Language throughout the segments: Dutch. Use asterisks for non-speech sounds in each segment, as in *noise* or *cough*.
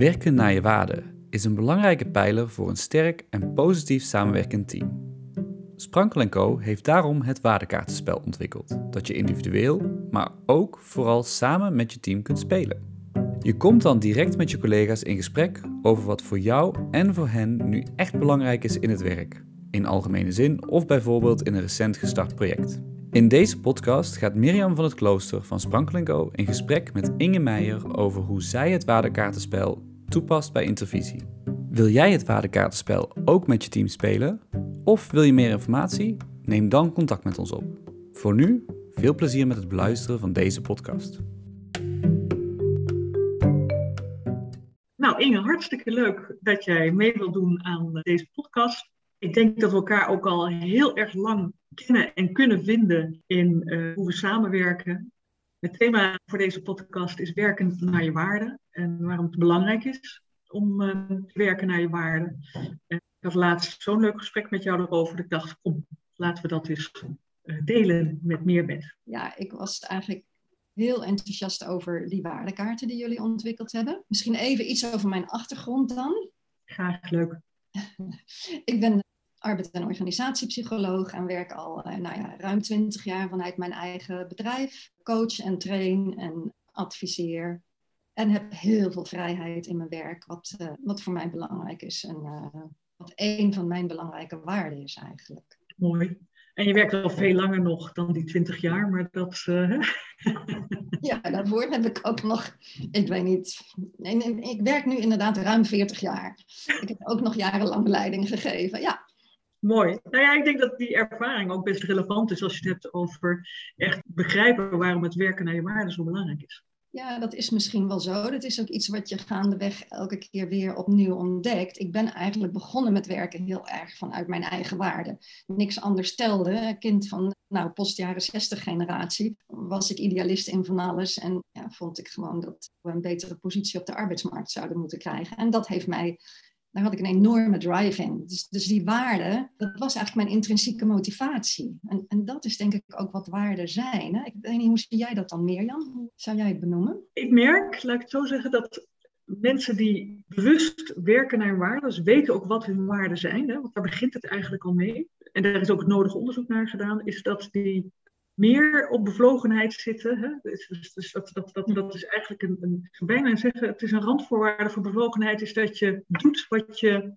Werken naar je waarden is een belangrijke pijler voor een sterk en positief samenwerkend team. Sprankel Co heeft daarom het waardekaartenspel ontwikkeld, dat je individueel, maar ook vooral samen met je team kunt spelen. Je komt dan direct met je collega's in gesprek over wat voor jou en voor hen nu echt belangrijk is in het werk, in algemene zin of bijvoorbeeld in een recent gestart project. In deze podcast gaat Mirjam van het Klooster van Sprankel Co in gesprek met Inge Meijer over hoe zij het waardekaartenspel toepast bij Intervisie. Wil jij het waardekaartenspel ook met je team spelen? Of wil je meer informatie? Neem dan contact met ons op. Voor nu, veel plezier met het beluisteren van deze podcast. Nou Inge, hartstikke leuk dat jij mee wilt doen aan deze podcast. Ik denk dat we elkaar ook al heel erg lang kennen en kunnen vinden in uh, hoe we samenwerken. Het thema voor deze podcast is werken naar je waarde en waarom het belangrijk is om uh, te werken naar je waarde. ik had laatst zo'n leuk gesprek met jou erover dat ik dacht, kom, laten we dat eens uh, delen met meer mensen. Ja, ik was eigenlijk heel enthousiast over die waardekaarten die jullie ontwikkeld hebben. Misschien even iets over mijn achtergrond dan. Graag, leuk. *laughs* ik ben arbeid- en organisatiepsycholoog en werk al uh, nou ja, ruim 20 jaar vanuit mijn eigen bedrijf. Coach en train en adviseer. En heb heel veel vrijheid in mijn werk, wat, uh, wat voor mij belangrijk is. En uh, wat een van mijn belangrijke waarden is eigenlijk. Mooi. En je werkt al veel langer nog dan die 20 jaar, maar dat. Uh... *laughs* ja, daarvoor heb ik ook nog, ik weet niet. Ik werk nu inderdaad ruim 40 jaar. Ik heb ook nog jarenlang leiding gegeven. Ja, Mooi. Nou ja, ik denk dat die ervaring ook best relevant is als je het hebt over echt begrijpen waarom het werken naar je waarde zo belangrijk is. Ja, dat is misschien wel zo. Dat is ook iets wat je gaandeweg elke keer weer opnieuw ontdekt. Ik ben eigenlijk begonnen met werken heel erg vanuit mijn eigen waarde. Niks anders telde. Kind van nou, post-jaren 60 generatie was ik idealist in van alles. En ja, vond ik gewoon dat we een betere positie op de arbeidsmarkt zouden moeten krijgen. En dat heeft mij daar had ik een enorme drive in. Dus, dus die waarde, dat was eigenlijk mijn intrinsieke motivatie. En, en dat is denk ik ook wat waarden zijn. Hè? Ik weet niet, hoe zie jij dat dan, Mirjam? Hoe zou jij het benoemen? Ik merk, laat ik het zo zeggen, dat mensen die bewust werken naar hun waarden, dus weten ook wat hun waarden zijn, hè? want daar begint het eigenlijk al mee. En daar is ook het nodige onderzoek naar gedaan, is dat die meer op bevlogenheid zitten. Hè? Dus, dus, dus dat, dat, dat, dat is eigenlijk een, een bijna zeggen, het is een randvoorwaarde voor bevlogenheid, is dat je doet wat je,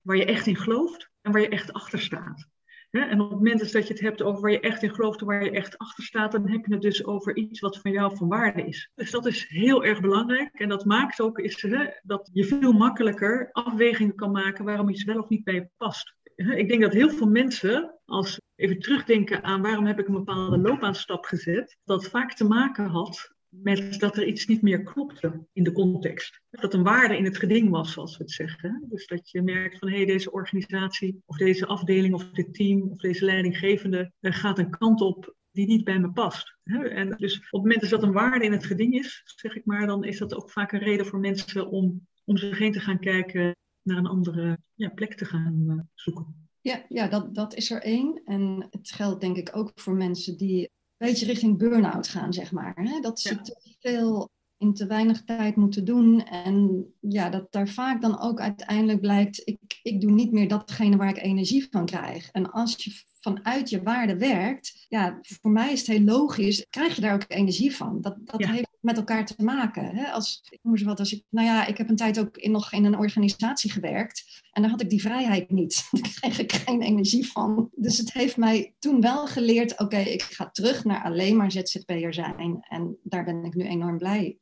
waar je echt in gelooft en waar je echt achter staat. En op het moment dat je het hebt over waar je echt in gelooft en waar je echt achter staat, dan heb je het dus over iets wat van jou van waarde is. Dus dat is heel erg belangrijk. En dat maakt ook is, hè, dat je veel makkelijker afwegingen kan maken waarom iets wel of niet bij je past. Ik denk dat heel veel mensen, als even terugdenken aan waarom heb ik een bepaalde loopbaanstap gezet, dat vaak te maken had met dat er iets niet meer klopte in de context. Dat een waarde in het geding was, zoals we het zeggen. Dus dat je merkt van hé, hey, deze organisatie of deze afdeling of dit team of deze leidinggevende gaat een kant op die niet bij me past. En dus op het moment dat een waarde in het geding is, zeg ik maar, dan is dat ook vaak een reden voor mensen om om zich heen te gaan kijken naar een andere ja, plek te gaan uh, zoeken. Ja, ja dat, dat is er één. En het geldt denk ik ook voor mensen die een beetje richting burn-out gaan, zeg maar. Hè? Dat ze te veel in te weinig tijd moeten doen. En ja, dat daar vaak dan ook uiteindelijk blijkt, ik, ik doe niet meer datgene waar ik energie van krijg. En als je vanuit je waarde werkt, ja, voor mij is het heel logisch, krijg je daar ook energie van. Dat, dat heeft met elkaar te maken. Hè? Als, ik noem eens wat, als ik, nou ja, ik heb een tijd ook in, nog in een organisatie gewerkt en daar had ik die vrijheid niet. *laughs* Daar kreeg ik geen energie van. Dus het heeft mij toen wel geleerd, oké, ik ga terug naar alleen maar ZZP'er zijn. En daar ben ik nu enorm blij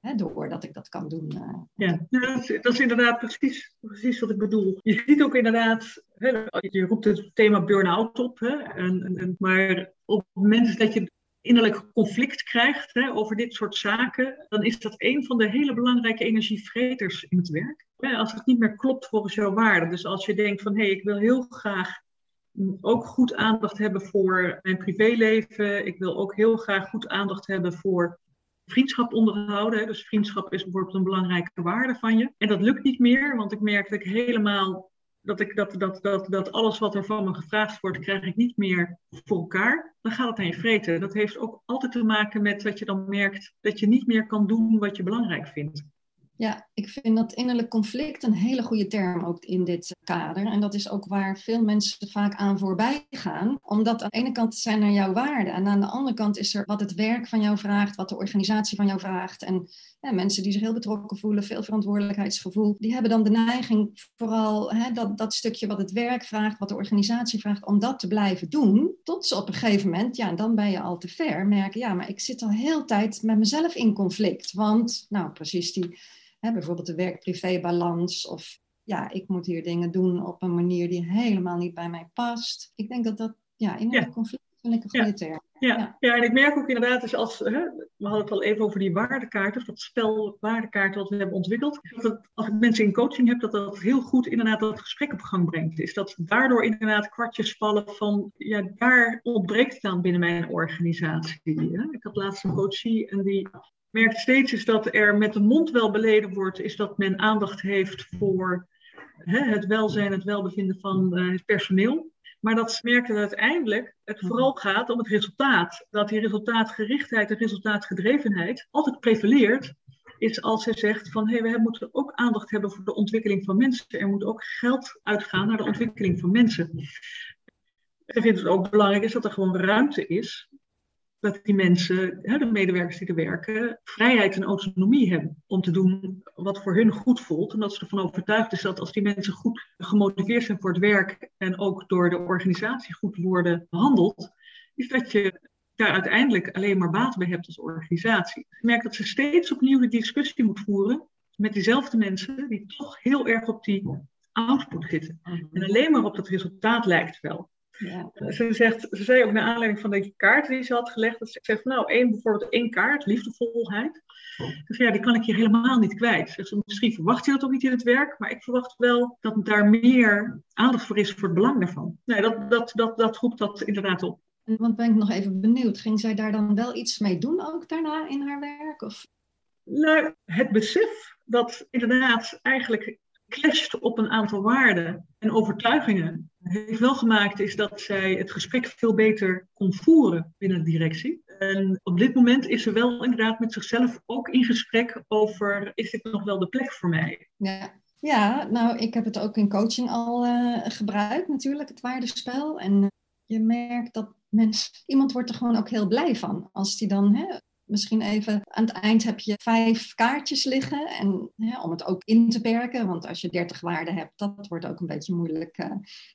Hè, door dat ik dat kan doen. Uh, ja, dat is, dat is, inderdaad precies, precies wat ik bedoel. Je ziet ook inderdaad, hè, je roept het thema burn-out op, hè, en, en, maar op het moment dat je innerlijk conflict krijgt hè, over dit soort zaken, dan is dat een van de hele belangrijke energievreters in het werk. Als het niet meer klopt volgens jouw waarden. Dus als je denkt van hé, hey, ik wil heel graag ook goed aandacht hebben voor mijn privéleven. Ik wil ook heel graag goed aandacht hebben voor vriendschap onderhouden. Dus vriendschap is bijvoorbeeld een belangrijke waarde van je. En dat lukt niet meer, want ik merk dat ik helemaal dat, ik, dat, dat, dat, dat alles wat er van me gevraagd wordt, krijg ik niet meer voor elkaar. Dan gaat het je vreten. Dat heeft ook altijd te maken met dat je dan merkt dat je niet meer kan doen wat je belangrijk vindt. Ja, ik vind dat innerlijk conflict een hele goede term ook in dit kader. En dat is ook waar veel mensen vaak aan voorbij gaan. Omdat aan de ene kant zijn er jouw waarden en aan de andere kant is er wat het werk van jou vraagt, wat de organisatie van jou vraagt. En ja, mensen die zich heel betrokken voelen, veel verantwoordelijkheidsgevoel, die hebben dan de neiging vooral hè, dat, dat stukje wat het werk vraagt, wat de organisatie vraagt, om dat te blijven doen. Tot ze op een gegeven moment, ja, dan ben je al te ver, merken, ja, maar ik zit al heel tijd met mezelf in conflict. Want, nou, precies die Hè, bijvoorbeeld de werk-privé-balans of ja, ik moet hier dingen doen op een manier die helemaal niet bij mij past. Ik denk dat dat, ja, in een conflict vind ik een goede term. Ja. Ja. en ik merk ook inderdaad, dus als, hè, we hadden het al even over die waardekaarten, of dat spel waardekaarten wat we hebben ontwikkeld. Dat als ik mensen in coaching heb, dat dat heel goed inderdaad dat gesprek op gang brengt. Is dat daardoor inderdaad kwartjes vallen van, ja, daar ontbreekt het aan binnen mijn organisatie. Hè? Ik had laatst een coachie en die merkt steeds is dat er met de mond wel beleden wordt, is dat men aandacht heeft voor hè, het welzijn, het welbevinden van uh, het personeel. Maar dat merkt dat uiteindelijk het mhm. vooral gaat om het resultaat. Dat die resultaatgerichtheid en resultaatgedrevenheid altijd prevaleert. Is als ze zegt van hé, hey, we moeten ook aandacht hebben voor de ontwikkeling van mensen. Er moet ook geld uitgaan naar de ontwikkeling van mensen. Ik vind het ook belangrijk is dat er gewoon ruimte is dat die mensen, de medewerkers die er werken, vrijheid en autonomie hebben om te doen wat voor hun goed voelt. En dat ze ervan overtuigd is dat als die mensen goed gemotiveerd zijn voor het werk en ook door de organisatie goed worden behandeld, is dat je daar uiteindelijk alleen maar baat bij hebt als organisatie. Ik merk dat ze steeds opnieuw de discussie moet voeren met diezelfde mensen die toch heel erg op die output zitten. En alleen maar op dat resultaat lijkt wel. Ja. Ze, zegt, ze zei ook naar aanleiding van deze kaart die ze had gelegd, dat ze zegt, nou, één, bijvoorbeeld één kaart, liefdevolheid. Dus ja, die kan ik hier helemaal niet kwijt. Ze, misschien verwacht je dat ook niet in het werk, maar ik verwacht wel dat daar meer aandacht voor is voor het belang daarvan. Nee, dat, dat, dat, dat roept dat inderdaad op. Want ben ik nog even benieuwd, ging zij daar dan wel iets mee doen ook daarna in haar werk? Of? Nou, het besef dat inderdaad eigenlijk clasht op een aantal waarden en overtuigingen heeft wel gemaakt is dat zij het gesprek veel beter kon voeren binnen de directie. En op dit moment is ze wel inderdaad met zichzelf ook in gesprek over is dit nog wel de plek voor mij? Ja. Ja, nou, ik heb het ook in coaching al uh, gebruikt natuurlijk, het waardespel. En je merkt dat mensen, iemand wordt er gewoon ook heel blij van als die dan hè, misschien even aan het eind heb je vijf kaartjes liggen. En om het ook in te perken, want als je dertig waarden hebt, dat wordt ook een beetje moeilijk uh,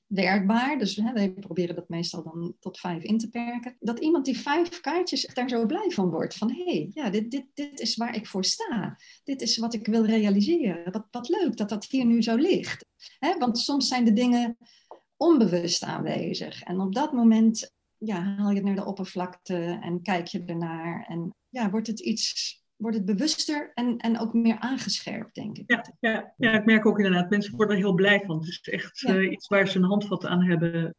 werkbaar. Dus hè, we proberen dat meestal dan tot vijf in te perken. Dat iemand die vijf kaartjes daar zo blij van wordt. Van hé, hey, ja, dit, dit, dit is waar ik voor sta. Dit is wat ik wil realiseren. Wat, wat leuk dat dat hier nu zo ligt. Hè, want soms zijn de dingen onbewust aanwezig. En op dat moment ja, haal je het naar de oppervlakte en kijk je ernaar. En ja, wordt het iets wordt het bewuster en, en ook meer aangescherpt, denk ik. Ja, ja, ja, ik merk ook inderdaad, mensen worden er heel blij van. Het is echt uh, iets waar ze een handvat aan hebben.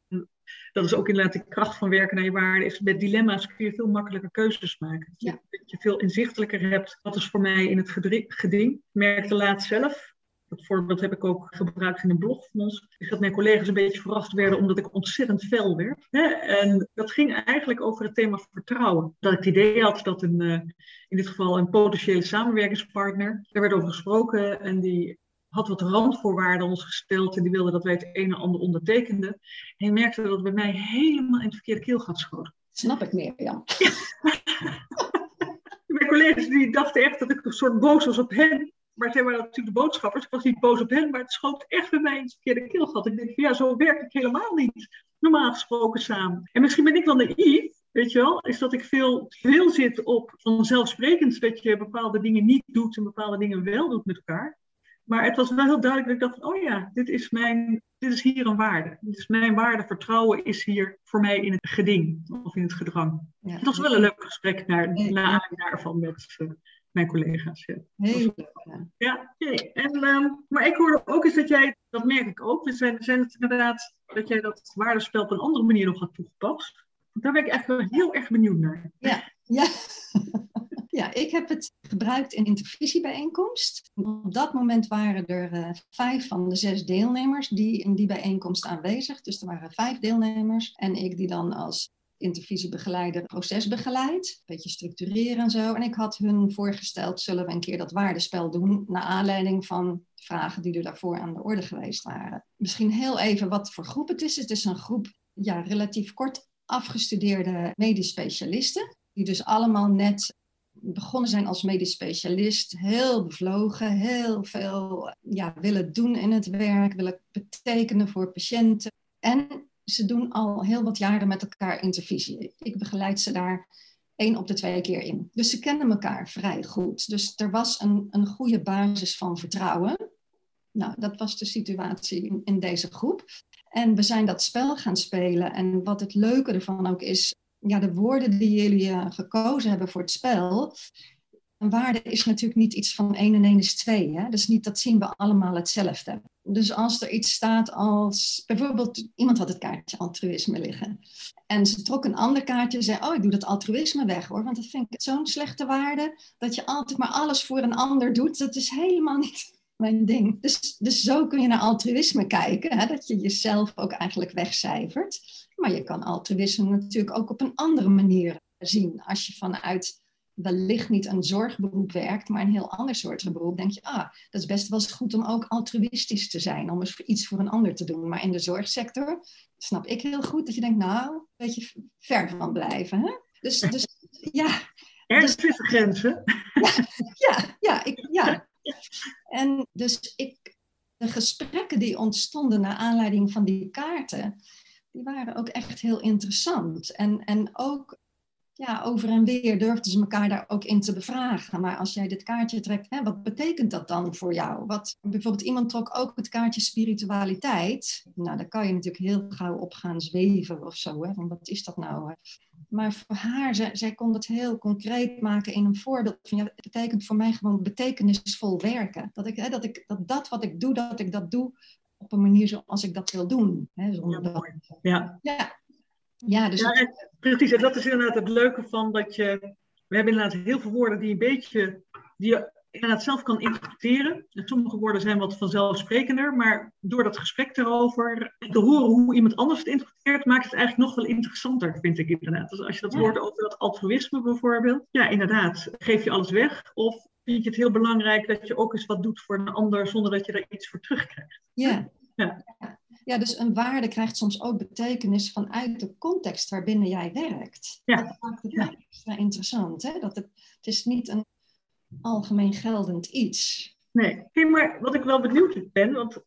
Dat is ook inderdaad de kracht van werken naar je waarde. Is met dilemma's kun je veel makkelijker keuzes maken. Ja. Dat je veel inzichtelijker hebt. Wat is voor mij in het geding? Ik merkte laatst zelf, dat voorbeeld heb ik ook gebruikt in een blog van ons. Is dat mijn collega's een beetje verrast werden omdat ik ontzettend fel werd. En dat ging eigenlijk over het thema vertrouwen. Dat ik het idee had dat een, eh, in dit geval een potentiële samenwerkingspartner, daar werd over gesproken en die had wat randvoorwaarden ons gesteld en die wilde dat wij het een en ander ondertekenden. En merkte dat het bij mij helemaal in het verkeerde keelgat schoot. Snap ik meer, ja. *laughs* Mijn collega's die dachten echt dat ik een soort boos was op hen maar zij waren natuurlijk de boodschappers. Ik was niet boos op hen, maar het schoot echt bij mij in het verkeerde keelgat. Ik denk ja, zo werk ik helemaal niet normaal gesproken samen. En misschien ben ik wel naïef, weet je wel, is dat ik veel, veel zit op vanzelfsprekend dat je bepaalde dingen niet doet en bepaalde dingen wel doet met elkaar. Maar het was wel heel duidelijk dat ik dacht, oh ja, dit is, mijn, dit is hier een waarde. Dit is mijn waarde, vertrouwen is hier voor mij in het geding of in het gedrang. Ja. Het was wel een leuk gesprek naar, naar daarvan met, uh, mijn collega's. Ja. Heel Ja, okay. en, uh, maar ik hoorde ook eens dat jij, dat merk ik ook, we zijn, zijn het inderdaad dat jij dat waardespel op een andere manier nog had toegepast. Daar ben ik echt heel erg benieuwd naar. Ja, ja. *laughs* ja, ik heb het gebruikt in intervisiebijeenkomst. Op dat moment waren er uh, vijf van de zes deelnemers die in die bijeenkomst aanwezig. Dus er waren vijf deelnemers en ik die dan als intervisiebegeleider procesbegeleid. Een beetje structureren en zo. En ik had hun voorgesteld, zullen we een keer dat waardespel doen, naar aanleiding van vragen die er daarvoor aan de orde geweest waren. Misschien heel even wat voor groep het is. Het is een groep ja, relatief kort afgestudeerde medisch specialisten, die dus allemaal net begonnen zijn als medisch specialist, heel bevlogen, heel veel ja, willen doen in het werk, willen betekenen voor patiënten. En ze doen al heel wat jaren met elkaar intervisie. Ik begeleid ze daar één op de twee keer in. Dus ze kennen elkaar vrij goed. Dus er was een, een goede basis van vertrouwen. Nou, dat was de situatie in, in deze groep. En we zijn dat spel gaan spelen. En wat het leuke ervan ook is, ja, de woorden die jullie uh, gekozen hebben voor het spel. Een waarde is natuurlijk niet iets van 1 en 1 is 2. Hè? Dus niet dat zien we allemaal hetzelfde. Dus als er iets staat als, bijvoorbeeld iemand had het kaartje altruïsme liggen. En ze trok een ander kaartje en zei, oh ik doe dat altruïsme weg hoor. Want dat vind ik zo'n slechte waarde, dat je altijd maar alles voor een ander doet. Dat is helemaal niet *laughs* mijn ding. Dus, dus zo kun je naar altruïsme kijken, hè? dat je jezelf ook eigenlijk wegcijfert. Maar je kan altruïsme natuurlijk ook op een andere manier zien. Als je vanuit wellicht niet een zorgberoep werkt, maar een heel ander soort beroep, denk je, ah, dat is best wel eens goed om ook altruïstisch te zijn, om eens iets voor een ander te doen. Maar in de zorgsector snap ik heel goed dat je denkt, nou, een beetje ver van blijven. Hè? Dus, dus *laughs* ja. Er dus, grenzen. *laughs* Ja, ja, ja, ik, ja. En dus ik, de gesprekken die ontstonden naar aanleiding van die kaarten, die waren ook echt heel interessant. En, en ook ja, over en weer durfden ze elkaar daar ook in te bevragen. Maar als jij dit kaartje trekt, hè, wat betekent dat dan voor jou? Wat, bijvoorbeeld iemand trok ook het kaartje spiritualiteit. Nou, daar kan je natuurlijk heel gauw op gaan zweven of zo. Hè? wat is dat nou? Maar voor haar, zij, zij kon het heel concreet maken in een voorbeeld. Van, ja, het betekent voor mij gewoon betekenisvol werken. Dat, ik, hè, dat, ik, dat dat wat ik doe, dat ik dat doe op een manier zoals ik dat wil doen. Hè, zonder ja, dat, ja. ja. Ja, dus ja, en, precies. En dat is inderdaad het leuke van dat je... We hebben inderdaad heel veel woorden die een beetje... Die je inderdaad zelf kan interpreteren. En sommige woorden zijn wat vanzelfsprekender. Maar door dat gesprek erover te horen hoe iemand anders het interpreteert... maakt het eigenlijk nog wel interessanter, vind ik inderdaad. Dus als je dat hoort over dat altruïsme bijvoorbeeld... Ja, inderdaad. Geef je alles weg? Of vind je het heel belangrijk dat je ook eens wat doet voor een ander... zonder dat je daar iets voor terugkrijgt? Ja. ja. Ja, dus een waarde krijgt soms ook betekenis vanuit de context waarbinnen jij werkt. Ja. Dat maakt het ja. extra interessant. Hè? Dat het, het is niet een algemeen geldend iets. Nee, maar wat ik wel benieuwd ben, want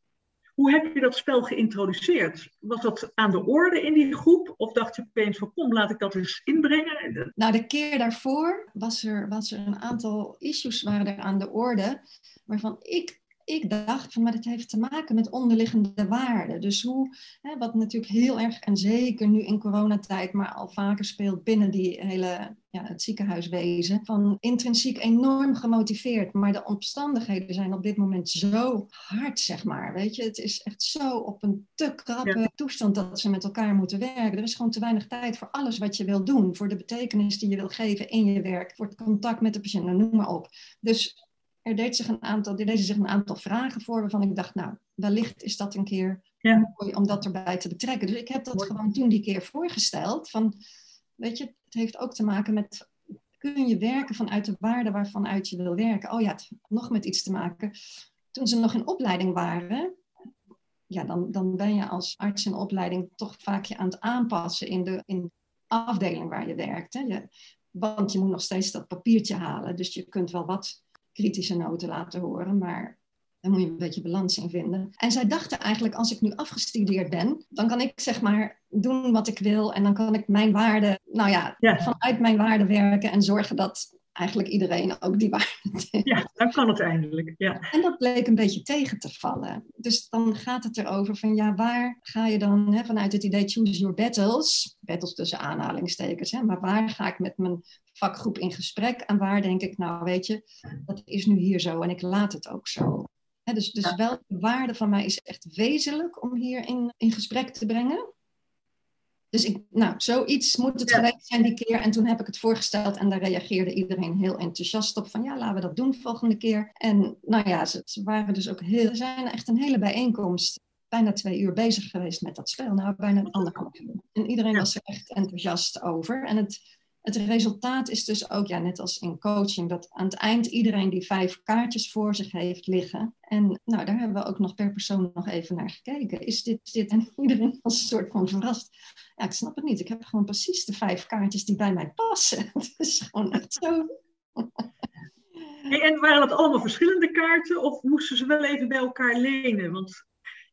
hoe heb je dat spel geïntroduceerd? Was dat aan de orde in die groep? Of dacht je opeens van kom, laat ik dat eens inbrengen? Nou, de keer daarvoor was er, was er een aantal issues waren er aan de orde. Waarvan ik ik dacht van, maar het heeft te maken met onderliggende waarden. Dus hoe, hè, wat natuurlijk heel erg, en zeker nu in coronatijd, maar al vaker speelt binnen die hele, ja, het ziekenhuiswezen, van intrinsiek enorm gemotiveerd. Maar de omstandigheden zijn op dit moment zo hard, zeg maar. Weet je, het is echt zo op een te krappe toestand dat ze met elkaar moeten werken. Er is gewoon te weinig tijd voor alles wat je wil doen. Voor de betekenis die je wil geven in je werk, voor het contact met de patiënt, nou, noem maar op. Dus er deed zich een aantal, er deden zich een aantal vragen voor waarvan ik dacht, nou, wellicht is dat een keer ja. mooi om dat erbij te betrekken. Dus ik heb dat gewoon toen die keer voorgesteld. Van, weet je, het heeft ook te maken met, kun je werken vanuit de waarde waarvanuit je wil werken? Oh ja, het nog met iets te maken. Toen ze nog in opleiding waren, ja, dan, dan ben je als arts in opleiding toch vaak je aan het aanpassen in de, in afdeling waar je werkt. Hè? Je, want je moet nog steeds dat papiertje halen. Dus je kunt wel wat kritische noten laten horen, maar daar moet je een beetje balans in vinden. En zij dachten eigenlijk, als ik nu afgestudeerd ben, dan kan ik zeg maar doen wat ik wil en dan kan ik mijn waarde, nou ja, vanuit mijn waarde werken en zorgen dat eigenlijk iedereen ook die waarde Ja, dan kan het eindelijk. Ja. En dat bleek een beetje tegen te vallen. Dus dan gaat het erover van ja, waar ga je dan hè, vanuit het idee choose your battles, battles tussen aanhalingstekens, hè, maar waar ga ik met mijn vakgroep in gesprek en waar denk ik, nou weet je, dat is nu hier zo en ik laat het ook zo. dus dus ja. welke waarde van mij is echt wezenlijk om hier in, in gesprek te brengen? Dus ik, nou, zoiets moet het geweest zijn die keer. En toen heb ik het voorgesteld en daar reageerde iedereen heel enthousiast op. Van ja, laten we dat doen volgende keer. En nou ja, ze, waren dus ook heel... Er zijn echt een hele bijeenkomst bijna twee uur bezig geweest met dat spel. Nou, bijna anderhalf uur. En iedereen was er echt enthousiast over. En het, het resultaat is dus ook, ja, net als in coaching, dat aan het eind iedereen die vijf kaartjes voor zich heeft liggen. En nou, daar hebben we ook nog per persoon nog even naar gekeken. Is dit, dit? En *laughs* iedereen was een soort van verrast. Ja, ik snap het niet. Ik heb gewoon precies de vijf kaartjes die bij mij passen. *laughs* Het is gewoon echt zo. en waren dat allemaal verschillende kaarten of moesten ze wel even bij elkaar lenen? Want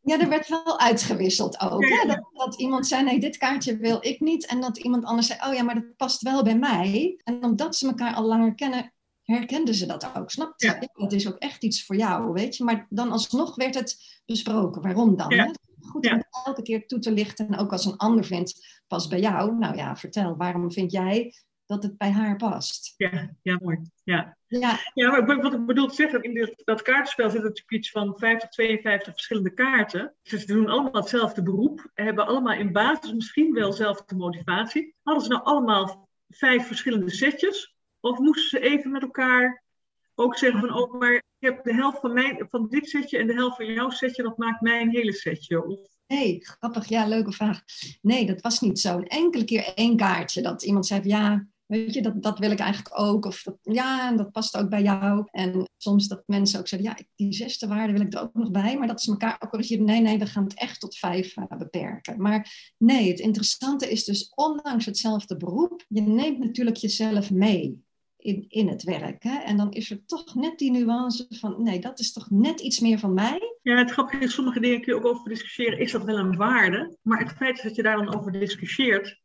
ja, er werd wel uitgewisseld ook. Hè? Dat, dat, iemand zei, nee, dit kaartje wil ik niet. En dat iemand anders zei, oh ja, maar dat past wel bij mij. En omdat ze elkaar al langer kennen, herkenden ze dat ook. Snap je? Ja. Dat is ook echt iets voor jou, weet je. Maar dan alsnog werd het besproken. Waarom dan? Ja. Hè? Goed om elke keer toe te lichten. En ook als een ander vindt, past bij jou. Nou ja, vertel, waarom vind jij dat het bij haar past. Ja, ja mooi. Ja, ja. ja maar wat ik bedoel te zeggen, in dit, dat kaartenspel zit natuurlijk iets van 50, 52 verschillende kaarten. Ze doen allemaal hetzelfde beroep, hebben allemaal in basis misschien wel dezelfde motivatie. Hadden ze nou allemaal vijf verschillende setjes? Of moesten ze even met elkaar ook zeggen van, oh, maar ik heb de helft van, mijn, van dit setje en de helft van jouw setje, dat maakt mijn hele setje. Of Nee, grappig. Ja, leuke vraag. Nee, dat was niet zo. Een enkele keer één kaartje dat iemand zei van ja, Weet je, dat, dat wil ik eigenlijk ook. Of dat, ja, dat past ook bij jou. En soms dat mensen ook zeggen, ja, die zesde waarde wil ik er ook nog bij. Maar dat ze elkaar ook corrigeren. Nee, nee, we gaan het echt tot vijf uh, beperken. Maar nee, het interessante is dus, ondanks hetzelfde beroep, je neemt natuurlijk jezelf mee. In, in het werk. Hè? En dan is er toch net die nuance van, nee, dat is toch net iets meer van mij. Ja, het grappige is, sommige dingen kun je ook over discussiëren. Is dat wel een waarde? Maar het feit dat je daar dan over discussieert,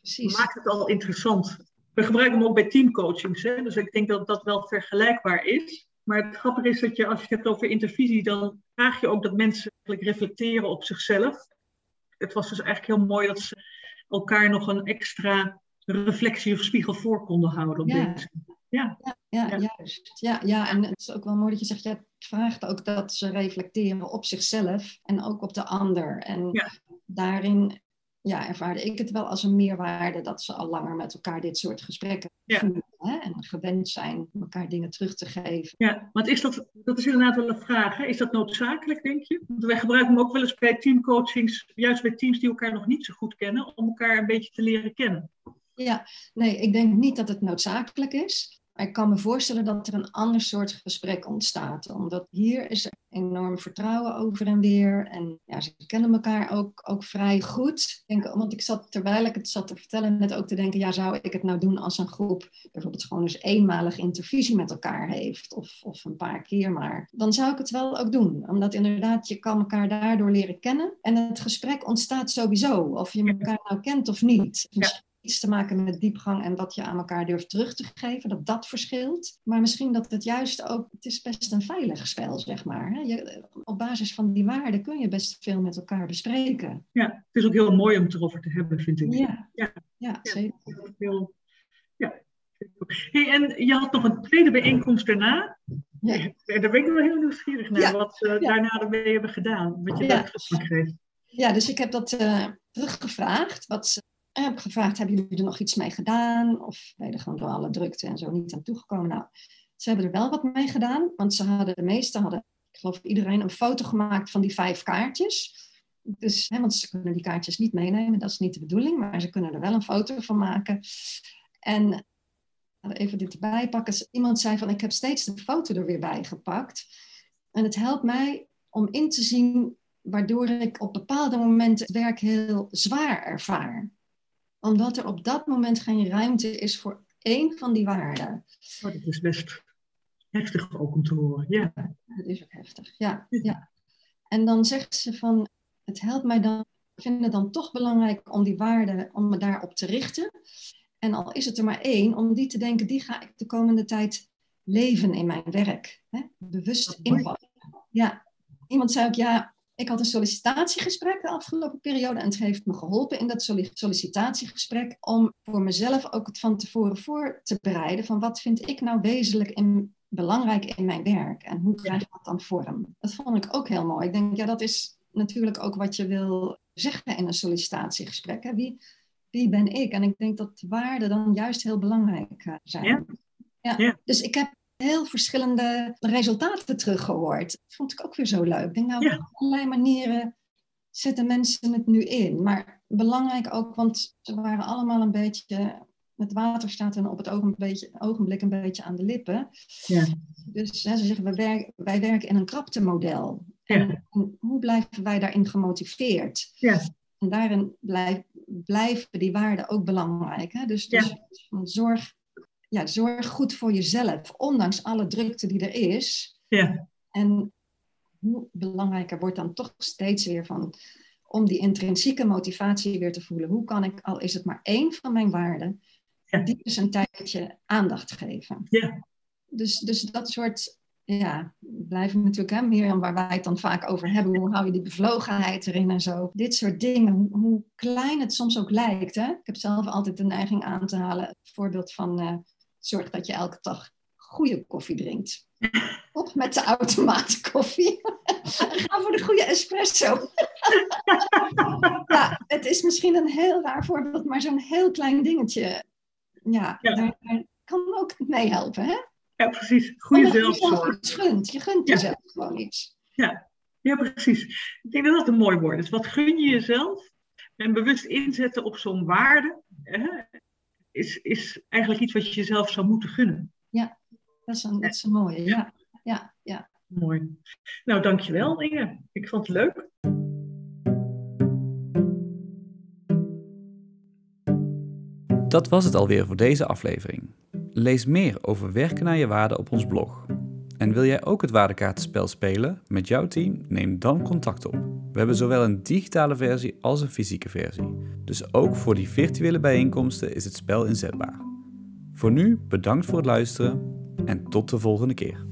Precies. maakt het al interessant. We gebruiken hem ook bij teamcoachings, hè? dus ik denk dat dat wel vergelijkbaar is. Maar het grappige is dat je, als je het hebt over intervisie, dan vraag je ook dat mensen eigenlijk reflecteren op zichzelf. Het was dus eigenlijk heel mooi dat ze elkaar nog een extra reflectie of spiegel voor konden houden. Op ja. Deze. Ja. Ja, ja, juist. Ja, ja, en het is ook wel mooi dat je zegt, het vraagt ook dat ze reflecteren op zichzelf en ook op de ander. En daarin ja, ervaarde ik het wel als een meerwaarde dat ze al langer met elkaar dit soort gesprekken voeren. Hè, en gewend zijn elkaar dingen terug te geven. Ja, want is dat, dat is inderdaad wel een vraag. Hè? Is dat noodzakelijk, denk je? Want wij gebruiken hem ook wel eens bij teamcoachings, juist bij teams die elkaar nog niet zo goed kennen, om elkaar een beetje te leren kennen. Ja, nee, ik denk niet dat het noodzakelijk is. Maar ik kan me voorstellen dat er een ander soort gesprek ontstaat. Omdat hier is er enorm vertrouwen over en weer. En ja, ze kennen elkaar ook, ook vrij goed. Ik denk, want ik zat, terwijl ik het zat te vertellen, net ook te denken, ja, zou ik het nou doen als een groep bijvoorbeeld gewoon eens eenmalig intervisie met elkaar heeft, of, of een paar keer maar. Dan zou ik het wel ook doen. Omdat inderdaad, je kan elkaar daardoor leren kennen. En het gesprek ontstaat sowieso, of je elkaar nou kent of niet. Ja iets te maken met diepgang en wat je aan elkaar durft terug te geven, dat dat verschilt. Maar misschien dat het juist ook, het is best een veilig spel, zeg maar. Je, op basis van die waarden kun je best veel met elkaar bespreken. Ja, het is ook heel mooi om het erover te hebben, vind ik. Ja, ja. ja zeker. Heel, ja. Hey, en je had nog een tweede bijeenkomst daarna. Ja. Daar ben ik wel heel nieuwsgierig naar, wat we uh, daarna ermee hebben gedaan. Wat je ja. geeft. Ja, dus ik heb dat uh, teruggevraagd. Wat en heb ik gevraagd, hebben jullie er nog iets mee gedaan? Of ben je er gewoon door alle drukte en zo niet aan toegekomen? Nou, ze hebben er wel wat mee gedaan, want ze hadden, de meeste hadden, ik geloof iedereen, een foto gemaakt van die vijf kaartjes. Dus, hè, want ze kunnen die kaartjes niet meenemen, dat is niet de bedoeling, maar ze kunnen er wel een foto van maken. En even dit erbij pakken. Iemand zei van, ik heb steeds de foto er weer bij gepakt. En het helpt mij om in te zien waardoor ik op bepaalde momenten het werk heel zwaar ervaar omdat er op dat moment geen ruimte is voor één van die waarden. Oh, dat is best heftig ook om te horen, ja. Dat is ook heftig, ja. ja. En dan zegt ze van, het helpt mij dan, ik vind het dan toch belangrijk om die waarden, om me daarop te richten. En al is het er maar één, om die te denken, die ga ik de komende tijd leven in mijn werk. Hè? Bewust invallen. Ja, iemand zei ook, ja, ik had een sollicitatiegesprek de afgelopen periode en het heeft me geholpen in dat sollicitatiegesprek om voor mezelf ook het van tevoren voor te bereiden van wat vind ik nou wezenlijk en belangrijk in mijn werk en hoe krijg ik dat dan vorm. Dat vond ik ook heel mooi. Ik denk, ja, dat is natuurlijk ook wat je wil zeggen in een sollicitatiegesprek. Hè? Wie, wie ben ik? En ik denk dat waarden dan juist heel belangrijk eh, zijn. Ja. Ja. ja. Dus ik heb heel verschillende resultaten teruggehoord. Dat vond ik ook weer zo leuk. Ik denk nou, op allerlei manieren zetten mensen het nu in? Maar belangrijk ook, want ze waren allemaal een beetje het water staat hen op het ogenblik, ogenblik een beetje aan de lippen. Ja. Dus hè, ze zeggen, wij, werken, wij werken in een kraptemodel. En, hoe blijven wij daarin gemotiveerd? Ja. En daarin blijf, blijven die waarden ook belangrijk. Hè? Dus, dus zorg, ja, zorg goed voor jezelf, ondanks alle drukte die er is. Ja. En hoe belangrijker wordt dan toch steeds weer van om die intrinsieke motivatie weer te voelen. Hoe kan ik, al is het maar één van mijn waarden, die is een tijdje aandacht geven. Ja. Dus, dus dat soort, ja, blijven natuurlijk hè, meer waar wij het dan vaak over hebben. Hoe hou je die bevlogenheid erin en zo. Dit soort dingen, hoe klein het soms ook lijkt. Hè? Ik heb zelf altijd de neiging aan te halen. Het voorbeeld van uh, zorg dat je elke dag goede koffie drinkt. Op met de automaatkoffie. *laughs* Ga voor de goede espresso. *laughs* ja, het is misschien een heel raar voorbeeld, maar zo'n heel klein dingetje ja, Daar, kan ook meehelpen, hè? Ja, precies. Goede zelfzorg. Je gunt, je gunt jezelf gewoon iets. Ja. ja, precies. Ik denk dat dat een mooi woord is. Wat gun je jezelf? En bewust inzetten op zo'n waarde hè, is, is eigenlijk iets wat je jezelf zou moeten gunnen. Ja, dat is een, dat is een mooie. Ja. ja, ja, Mooi. Nou, dankjewel Inge. Ik vond het leuk. Dat was het alweer voor deze aflevering. Lees meer over werken naar je waarde op ons blog. En wil jij ook het waardekaartenspel spelen met jouw team? Neem dan contact op. We hebben zowel een digitale versie als een fysieke versie. Dus ook voor die virtuele bijeenkomsten is het spel inzetbaar. Voor nu bedankt voor het luisteren en tot de volgende keer.